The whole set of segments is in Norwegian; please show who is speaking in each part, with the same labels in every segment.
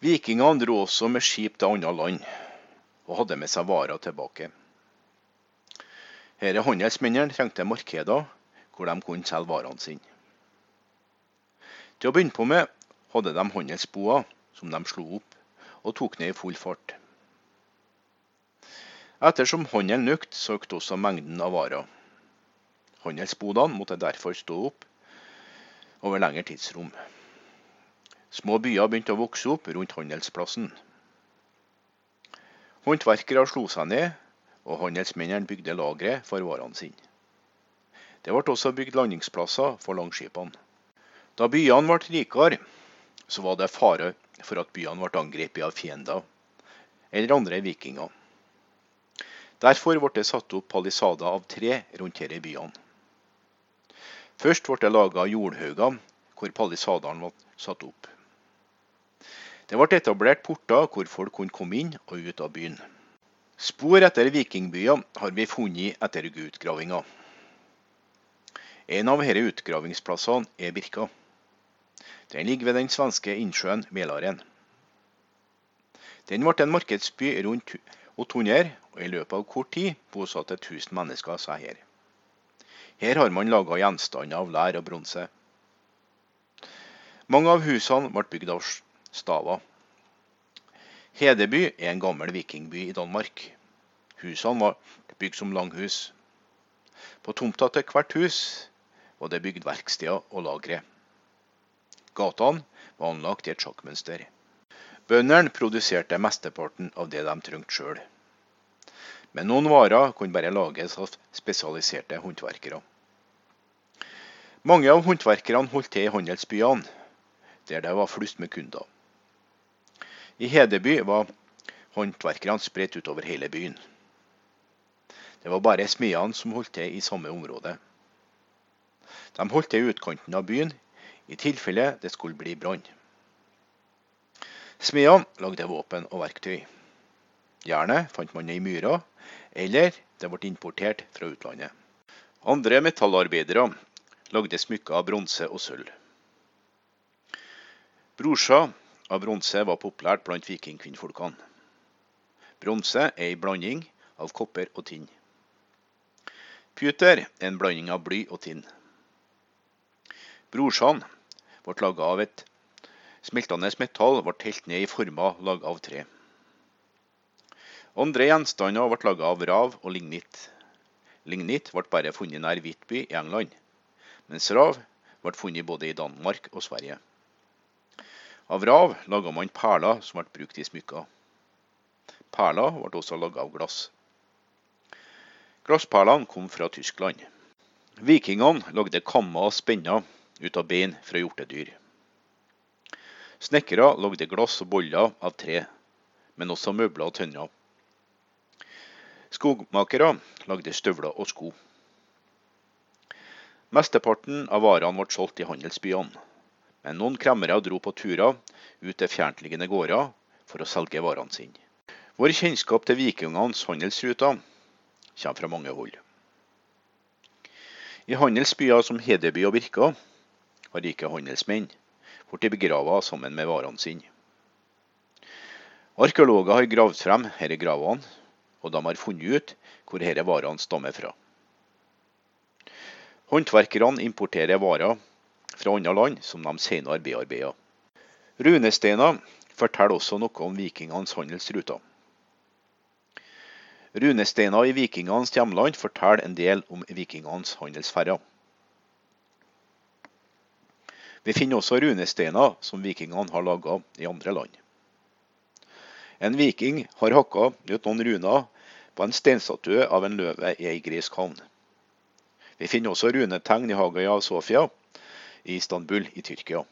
Speaker 1: Vikingene dro også med skip til andre land, og hadde med seg varer tilbake. Disse handelsmennene trengte markeder hvor de kunne selge varene sine. Til å begynne på med hadde de handelsboer som de slo opp og tok ned i full fart. Ettersom handelen økte, så økte også mengden av varer. Handelsbodene måtte derfor stå opp over lengre tidsrom. Små byer begynte å vokse opp rundt handelsplassen. Håndverkere slo seg ned, og handelsmennene bygde lagre for varene sine. Det ble også bygd landingsplasser for langskipene. Da byene ble rikere, så var det fare for at byene ble angrepet av fiender eller andre vikinger. Derfor ble det satt opp palisader av tre rundt disse byene. Først ble det laga jordhauger hvor palisadene ble satt opp. Det ble etablert porter hvor folk kunne komme inn og ut av byen. Spor etter vikingbyer har vi funnet etter utgravinger. En av disse utgravingsplassene er Birka. Den ligger ved den svenske innsjøen Mälaren. Den ble en markedsby rundt 800, og i løpet av kort tid bosatte 1000 mennesker seg her. Her har man laga gjenstander av lær og bronse. Mange av husene ble bygd av Stava. Hedeby er en gammel vikingby i Danmark. Husene var bygd som langhus. På tomta til hvert hus var det bygd verksteder og lagre. Gatene var anlagt i et sjakkmønster. Bøndene produserte mesteparten av det de trengte sjøl. Men noen varer kunne bare lages av spesialiserte håndverkere. Mange av håndverkerne holdt til i handelsbyene, der det var flust med kunder. I Hedeby var håndverkerne spredt utover hele byen. Det var bare smedene som holdt til i samme område. De holdt til i utkanten av byen i tilfelle det skulle bli brann. Smedene lagde våpen og verktøy. Jernet fant man i myra, eller det ble importert fra utlandet. Andre metallarbeidere lagde smykker av bronse og sølv. Brorsa av bronse var populært blant vikingkvinnfolkene. Bronse er en blanding av kopper og tinn. Puter er en blanding av bly og tinn. Brorsan ble laga av et smeltende metall ble helt ned i former laga av tre. Andre gjenstander ble laga av rav og lignitt. Lignitt ble bare funnet nær Hvitby i England, mens rav ble funnet både i Danmark og Sverige. Av rav laga man perler som ble brukt i smykker. Perler ble også laga av glass. Glassperlene kom fra Tyskland. Vikingene lagde kammer og spenner ut av bein fra hjortedyr. Snekkere lagde glass og boller av tre, men også møbler og tønner. Skogmakere lagde støvler og sko. Mesteparten av varene ble solgt i handelsbyene. Men noen kremmere dro på turer ut til fjerntliggende gårder for å selge varene sine. Vår kjennskap til vikingenes handelsruter kommer fra mange hold. I handelsbyer som Hedeby og Birka har rike handelsmenn blitt begravet sammen med varene sine. Arkeologer har gravd frem disse gravene, og de har funnet ut hvor disse varene stammer fra. Håndverkerne importerer varer fra andre land som de senere bearbeidet. Runesteiner forteller også noe om vikingenes handelsruter. Runesteiner i vikingenes hjemland forteller en del om vikingenes handelsferder. Vi finner også runesteiner som vikingene har laga i andre land. En viking har hakka ut noen runer på en steinstatue av en løve i ei gresk havn. Vi finner også runetegn i Hagia Sofia i Istanbul i Tyrkia.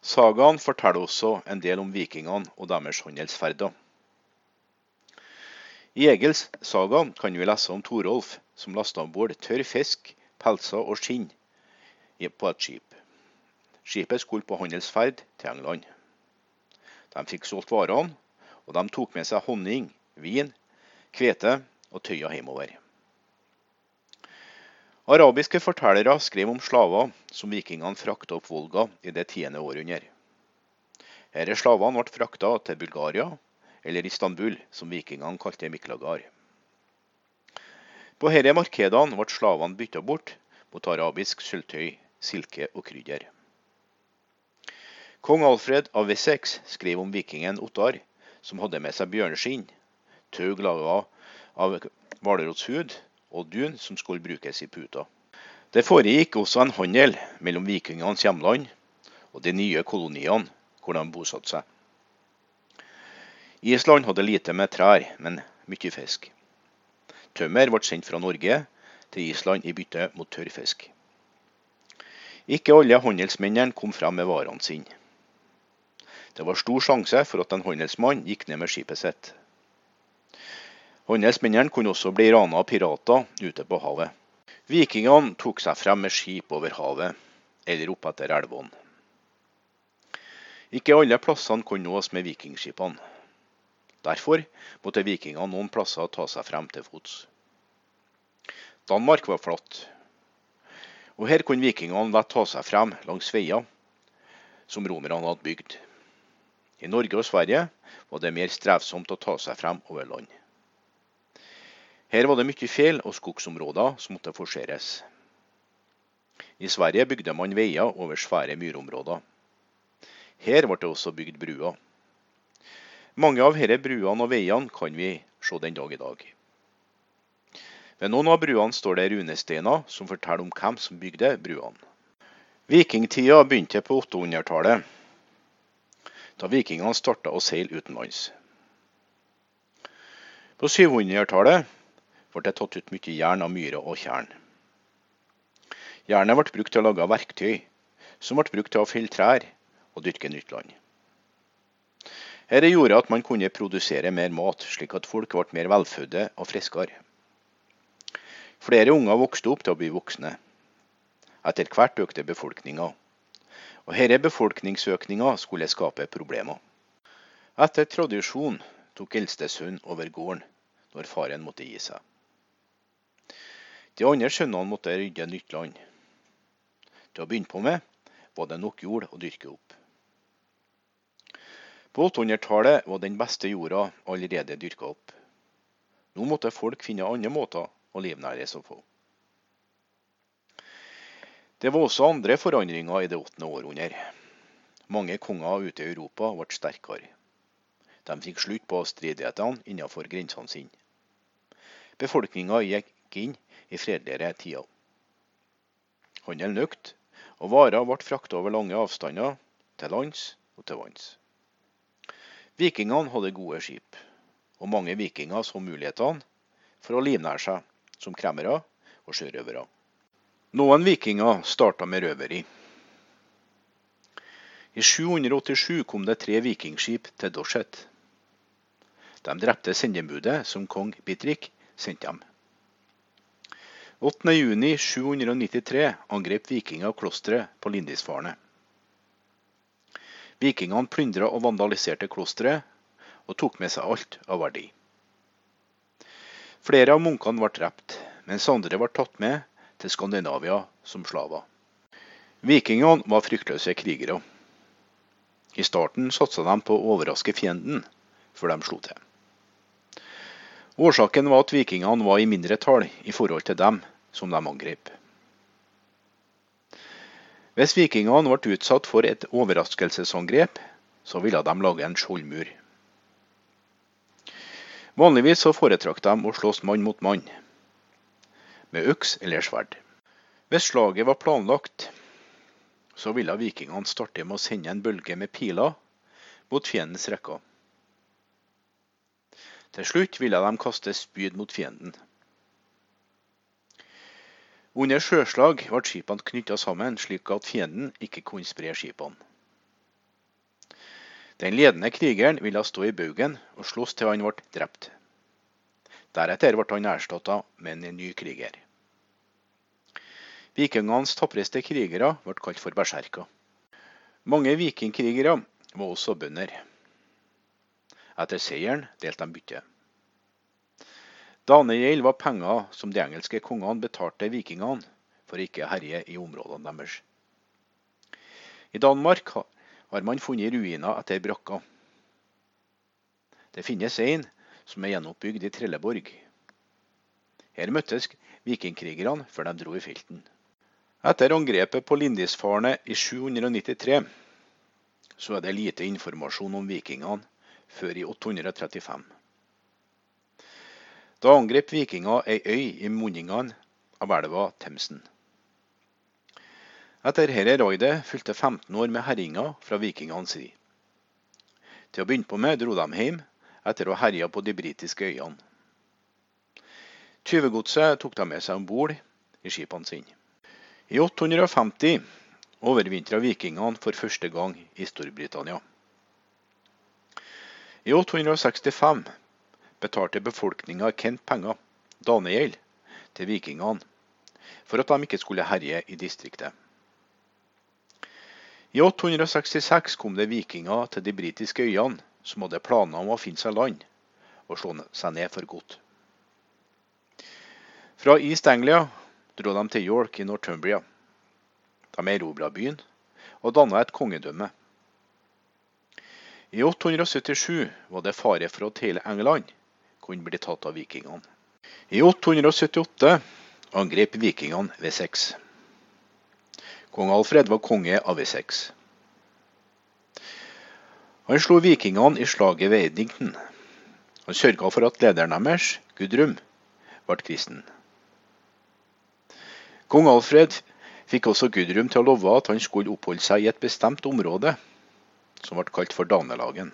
Speaker 1: Sagaen forteller også en del om vikingene og deres handelsferder. I Egils saga kan vi lese om Torolf som lasta om bord tørr fisk, pelser og skinn på et skip. Skipet skulle på handelsferd til England. De fikk solgt varene, og de tok med seg honning, vin, hvete og tøyer hjemover. Arabiske fortellere skrev om slaver som vikingene frakta opp Volga i det tiende århundret. Disse slavene ble frakta til Bulgaria, eller Istanbul, som vikingene kalte Miklagard. På disse markedene ble slavene bytta bort mot arabisk sølvtøy, silke og krydder. Kong Alfred av Wessex skrev om vikingen Ottar, som hadde med seg bjørneskinn, tau laga av hvalrotshud og dun som skulle brukes i puta. Det foregikk også en handel mellom vikingenes hjemland og de nye koloniene hvor de bosatte seg. Island hadde lite med trær, men mye fisk. Tømmer ble sendt fra Norge til Island i bytte mot tørrfisk. Ikke alle handelsmennene kom frem med varene sine. Det var stor sjanse for at en handelsmann gikk ned med skipet sitt. Handelsmennene kunne også bli rana av pirater ute på havet. Vikingene tok seg frem med skip over havet eller opp etter elvene. Ikke alle plassene kunne nås med vikingskipene. Derfor måtte vikingene noen plasser ta seg frem til fots. Danmark var flatt, og her kunne vikingene lett ta seg frem langs veier som romerne hadde bygd. I Norge og Sverige var det mer strevsomt å ta seg frem over land. Her var det mye fjell og skogsområder som måtte forseres. I Sverige bygde man veier over svære myrområder. Her ble det også bygd bruer. Mange av disse bruene og veiene kan vi se den dag i dag. Ved noen av bruene står det runesteiner som forteller om hvem som bygde bruene. Vikingtida begynte på 800-tallet da vikingene starta å seile utenlands. På 700-tallet ble det tatt ut mye jern av myrer og tjern. Jernet ble brukt til å lage verktøy, som ble brukt til å felle trær og dyrke nytt land. Dette gjorde at man kunne produsere mer mat, slik at folk ble mer velfødde og friskere. Flere unger vokste opp til å bli voksne. Etter hvert økte befolkninga, og Denne befolkningsøkninga skulle skape problemer. Etter tradisjon tok eldste sønn over gården når faren måtte gi seg. De andre sønnene måtte rydde nytt land. Til å begynne på med var det nok jord å dyrke opp. På 800-tallet var den beste jorda allerede dyrka opp. Nå måtte folk finne andre måter å livnære seg på. Det var også andre forandringer i det åttende århundret. Mange konger ute i Europa ble sterkere. De fikk slutt på stridighetene innenfor grensene sine. Befolkninga gikk inn i fredeligere tider. Handelen økte, og varer ble frakta over lange avstander, til lands og til vanns. Vikingene hadde gode skip, og mange vikinger så mulighetene for å livnære seg som kremmere og sjørøvere. Noen vikinger starta med røveri. I 787 kom det tre vikingskip til Dorset. De drepte sendebudet som kong Bitrik sendte dem. 8.6.793 angrep vikinger klosteret på Lindisfarne. Vikingene plyndra og vandaliserte klosteret, og tok med seg alt av verdi. Flere av munkene ble drept, mens andre ble tatt med til Skandinavia som slaver. Vikingene var fryktløse krigere. I starten satsa de på å overraske fienden, før de slo til. Årsaken var at vikingene var i mindretall i forhold til dem som de angrep. Hvis vikingene ble utsatt for et overraskelsesangrep, så ville de lage en skjoldmur. Vanligvis så foretrakk de å slåss mann mot mann, med øks eller sverd. Hvis slaget var planlagt, så ville vikingene starte med å sende en bølge med piler mot fiendens rekker. Til slutt ville de kaste spyd mot fienden. Under sjøslag ble skipene knytta sammen, slik at fienden ikke kunne spre skipene. Den ledende krigeren ville stå i baugen og slåss til han ble drept. Deretter ble han erstatta med en ny kriger. Vikingenes tapreste krigere ble kalt for berserker. Mange vikingkrigere var også bønder. Etter seieren delte de bytte. Danegjeld var penger som de engelske kongene betalte vikingene for ikke å herje i områdene deres. I Danmark har man funnet ruiner etter brakker. Det finnes en som er gjenoppbygd i Trelleborg. Her møttes vikingkrigerne før de dro i felten. Etter angrepet på Lindisfarne i 793 så er det lite informasjon om vikingene før i 835. Da angrep vikinger ei øy i munningene av elva Themsen. Etter dette raidet fulgte 15 år med herjinger fra vikingenes side. Til å begynne på med dro de hjem etter å ha herja på de britiske øyene. Tyvegodset tok de med seg om bord i skipene sine. I 850 overvintra vikingene for første gang i Storbritannia. I 865 betalte befolkninga Kent penger, danegjeld, til vikingene for at de ikke skulle herje i distriktet. I 866 kom det vikinger til de britiske øyene som hadde planer om å finne seg land og slå seg ned for godt. Fra East Anglia dro de til York i Northumbria. De erobra byen og danna et kongedømme. I 877 var det fare for at hele England kunne bli tatt av vikingene. I 878 angrep vikingene V6. Kong Alfred var konge av V6. Han slo vikingene i slaget ved Eddington. Han sørga for at lederen deres, Gudrum, ble kristen. Kong Alfred fikk også Gudrum til å love at han skulle oppholde seg i et bestemt område, som ble kalt for Danelagen.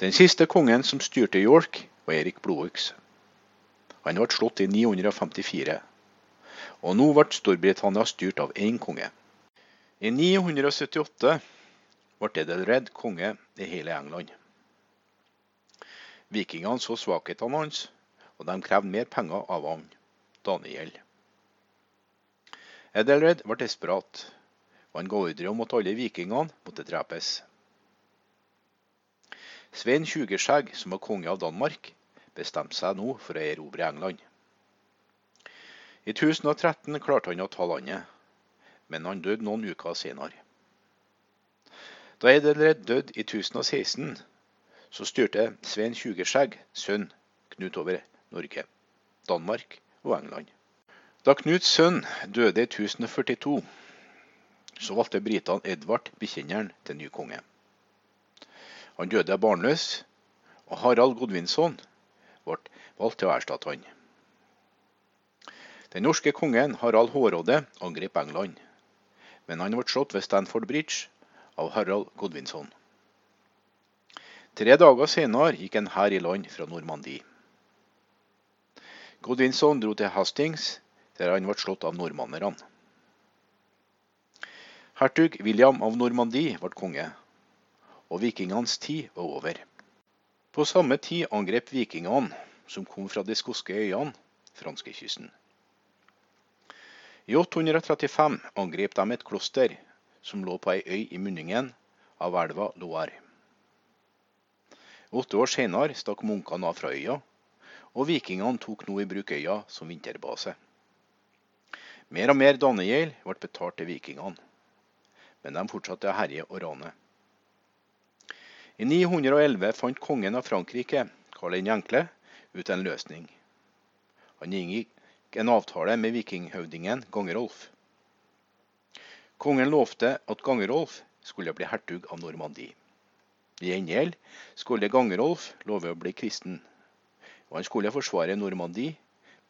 Speaker 1: Den siste kongen som styrte York, var Erik Blodøks. Han ble slått i 954, og nå ble Storbritannia styrt av én konge. I 978 ble Edelred konge i hele England. Vikingene så svakhetene hans, og de krevde mer penger av han, Daniel. Edelred var desperat, og han ga ordre om at alle vikingene måtte drepes. Svein Tjugeskjegg, som var konge av Danmark, bestemte seg nå for å erobre England. I 1013 klarte han å ta landet, men han døde noen uker senere. Da Edelred døde i 1016, så styrte Svein Tjugeskjegg, sønn, Knut over Norge, Danmark og England. Da Knuts sønn døde i 1042, så valgte britene Edvard Bekjenneren til ny konge. Han døde barnløs, og Harald Godvinsson ble valgt til å erstatte han. Den norske kongen Harald Hårråde angrep England, men han ble slått ved Stanford Bridge av Harald Godvinsson. Tre dager senere gikk en hær i land fra Normandie. Godvinsson dro til Hastings, der han ble slått av nordmannerne. Hertug William av Normandie ble konge, og vikingenes tid var over. På samme tid angrep vikingene, som kom fra de skotske øyene, franskekysten. I 835 angrep de et kloster som lå på ei øy i munningen av elva Loire. Åtte år senere stakk munkene av fra øya, og vikingene tok nå i bruk øya som vinterbase. Mer og mer dannegjeld ble betalt til vikingene, men de fortsatte å herje og rane. I 911 fant kongen av Frankrike, Karl den enkle, ut en løsning. Han inngikk en avtale med vikinghøvdingen Gangerolf. Kongen lovte at Gangerolf skulle bli hertug av Normandie. I gjengjeld skulle Gangerolf love å bli kristen, og han skulle forsvare Normandie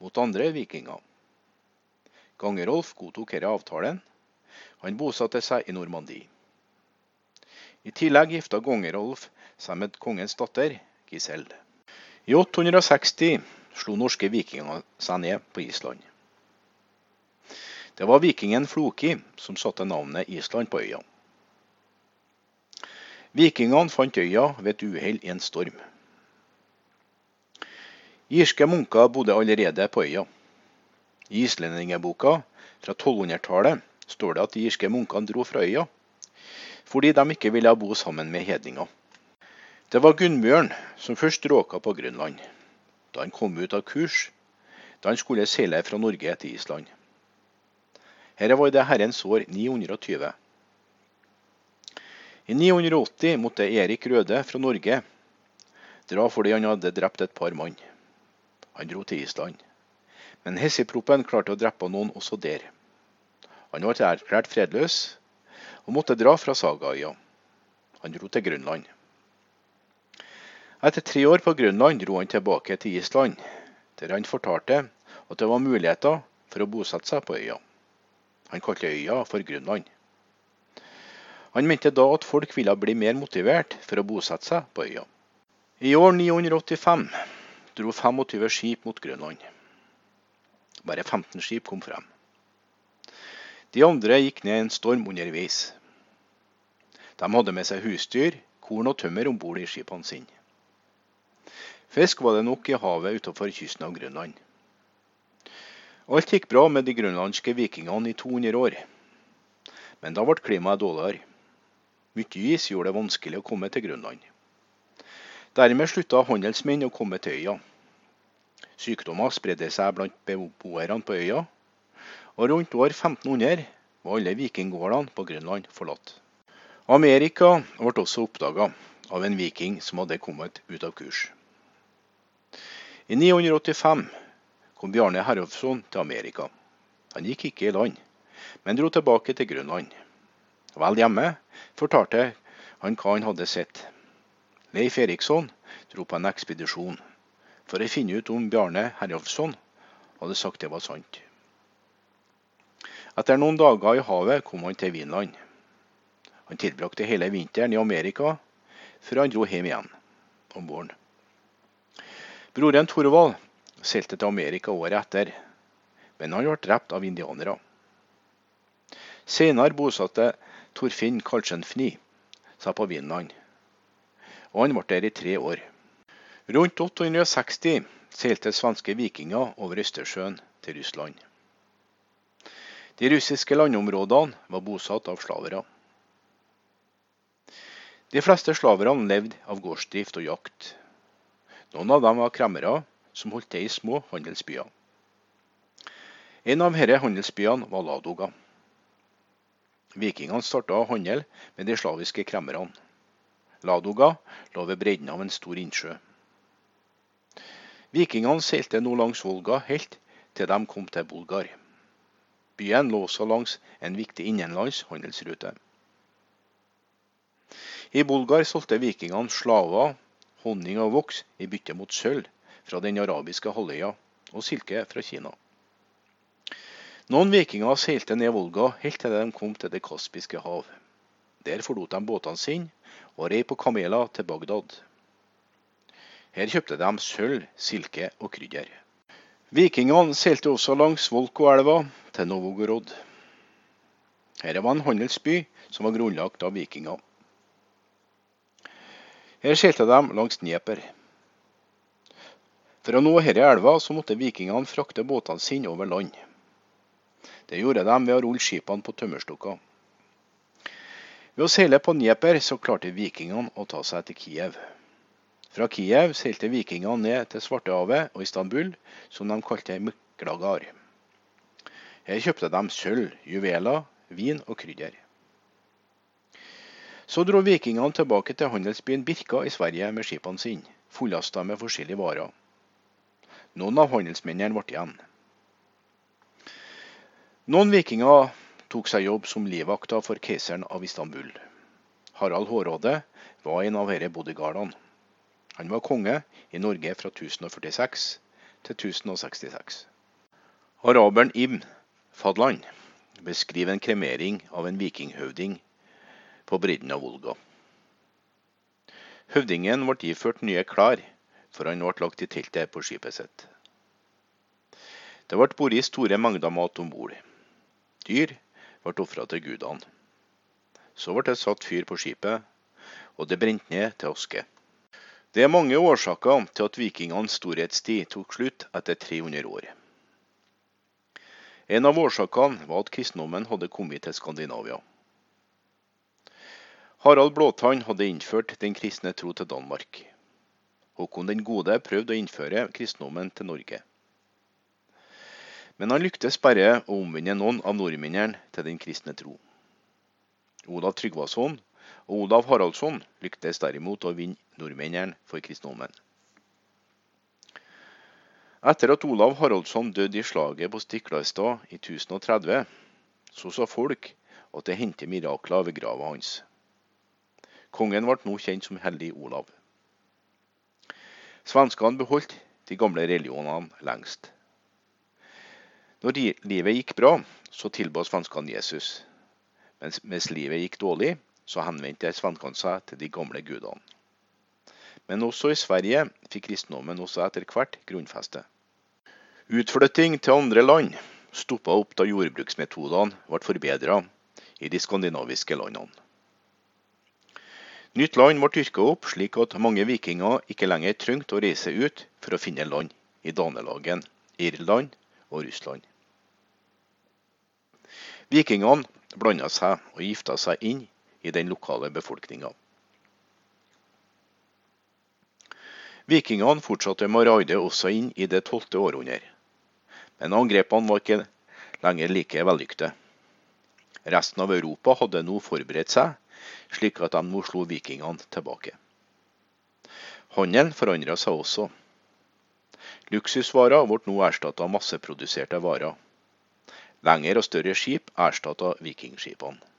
Speaker 1: mot andre vikinger. Gangerolf godtok denne avtalen. Han bosatte seg i Normandie. I tillegg gifta gongerolf seg med kongens datter, Giselle. I 860 slo norske vikinger seg ned på Island. Det var vikingen Floki som satte navnet Island på øya. Vikingene fant øya ved et uhell i en storm. Irske munker bodde allerede på øya. I islendingeboka fra 1200-tallet står det at de irske munkene dro fra øya fordi de ikke ville bo sammen med hedninger. Det var Gunnbjørn som først råka på Grønland, da han kom ut av kurs da han skulle seile fra Norge til Island. Her var det herrens år 920. I 980 måtte Erik Røde fra Norge dra fordi han hadde drept et par mann. Han dro til Island. Men Hessiproppen klarte å drepe noen også der. Han ble erklært fredløs og måtte dra fra Sagaøya. Han dro til Grønland. Etter tre år på Grønland dro han tilbake til Island, der han fortalte at det var muligheter for å bosette seg på øya. Han kalte øya for Grønland. Han mente da at folk ville bli mer motivert for å bosette seg på øya. I år 985 dro 25 skip mot Grønland. Bare 15 skip kom frem. De andre gikk ned en storm underveis. De hadde med seg husdyr, korn og tømmer om bord i skipene sine. Fisk var det nok i havet utenfor kysten av Grønland. Alt gikk bra med de grønlandske vikingene i 200 år. Men da ble klimaet dårligere. Mye is gjorde det vanskelig å komme til Grønland. Dermed slutta handelsmenn å komme til øya. Sykdommer spredde seg blant beboerne på øya, og rundt år 1500 var alle vikinggårdene på Grønland forlatt. Amerika ble også oppdaga av en viking som hadde kommet ut av kurs. I 985 kom Bjarne Herjolfsson til Amerika. Han gikk ikke i land, men dro tilbake til Grønland. Vel hjemme fortalte han hva han hadde sett. Leif Eriksson dro på en ekspedisjon for å finne ut om Bjarne Herjolfsson hadde sagt det var sant. Etter noen dager i havet kom han til Vinland. Han tilbrakte hele vinteren i Amerika før han dro hjem igjen om våren. Broren Torvald seilte til Amerika året etter, men han ble drept av indianere. Senere bosatte Torfinn Karlsenfni seg på Vinland, og han ble der i tre år. Rundt 860 seilte svenske vikinger over Østersjøen til Russland. De russiske landområdene var bosatt av slavere. De fleste slaverne levde av gårdsdrift og jakt. Noen av dem var kremmere, som holdt til i små handelsbyer. En av disse handelsbyene var Ladoga. Vikingene starta handel med de slaviske kremmerne. Ladoga lå ved bredden av en stor innsjø. Vikingene seilte nå langs Volga helt til de kom til Bulgar. Byen lå også langs en viktig innenlands handelsrute. I Bulgar solgte vikingene slaver, honning og voks i bytte mot sølv fra den arabiske halvøya og silke fra Kina. Noen vikinger seilte ned Volga helt til de kom til Det kaspiske hav. Der forlot de båtene sine og rei på kameler til Bagdad. Her kjøpte de sølv, silke og krydder. Vikingene seilte også langs Volko-elva til Novogorod. Her var en handelsby som var grunnlagt av vikinger. Her seilte de langs Dnieper. For å nå denne elva så måtte vikingene frakte båtene sine over land. Det gjorde de ved å rulle skipene på tømmerstokker. Ved å seile på Dnieper så klarte vikingene å ta seg til Kiev. Fra Kiev seilte vikingene ned til Svartehavet og Istanbul, som de kalte Miklagar. Her kjøpte de sølv, juveler, vin og krydder. Så dro vikingene tilbake til handelsbyen Birka i Sverige med skipene sine, fullasta med forskjellige varer. Noen av handelsmennene ble igjen. Noen vikinger tok seg jobb som livvakter for keiseren av Istanbul. Harald Hårråde var en av disse bodyguardene. Han var konge i Norge fra 1046 til 1066. Araberen Ibn Fadland beskriver en kremering av en vikinghøvding på bredden av Volga. Høvdingen ble iført nye klær for han ble lagt i teltet på skipet sitt. Det ble båret store mengder mat om bord. Dyr ble ofra til gudene. Så ble det satt fyr på skipet, og det brente ned til aske. Det er mange årsaker til at vikingenes storhetstid tok slutt etter 300 år. En av årsakene var at kristendommen hadde kommet til Skandinavia. Harald Blåtann hadde innført den kristne tro til Danmark. Håkon den gode prøvde å innføre kristendommen til Norge. Men han lyktes bare å omvende noen av nordmennene til den kristne tro. Olav Tryggvason og Olav Haraldsson lyktes derimot å vinne nordmennene for kristendommen. Etter at Olav Haraldsson døde i slaget på Stiklestad i 1030, så sa folk at det hendte mirakler ved grava hans. Kongen ble nå kjent som Hellig Olav. Svenskene beholdt de gamle religionene lengst. Når livet gikk bra, så tilba svenskene Jesus. Mens, mens livet gikk dårlig, så henvendte svenskene seg til de gamle gudene. Men også i Sverige fikk kristendommen også etter hvert grunnfeste. Utflytting til andre land stoppa opp da jordbruksmetodene ble forbedra i de skandinaviske landene. Nytt land ble dyrka opp slik at mange vikinger ikke lenger trengte å reise ut for å finne land i Danelagen, Irland og Russland. Vikingene blanda seg og gifta seg inn i den lokale befolkninga. Vikingene fortsatte med å raide også inn i det tolvte århundre. Men angrepene var ikke lenger like vellykkede. Resten av Europa hadde nå forberedt seg slik at de nå slo vikingene tilbake. Handelen forandra seg også. Luksusvarer ble nå erstatta av masseproduserte varer. Lengre og større skip erstatta vikingskipene.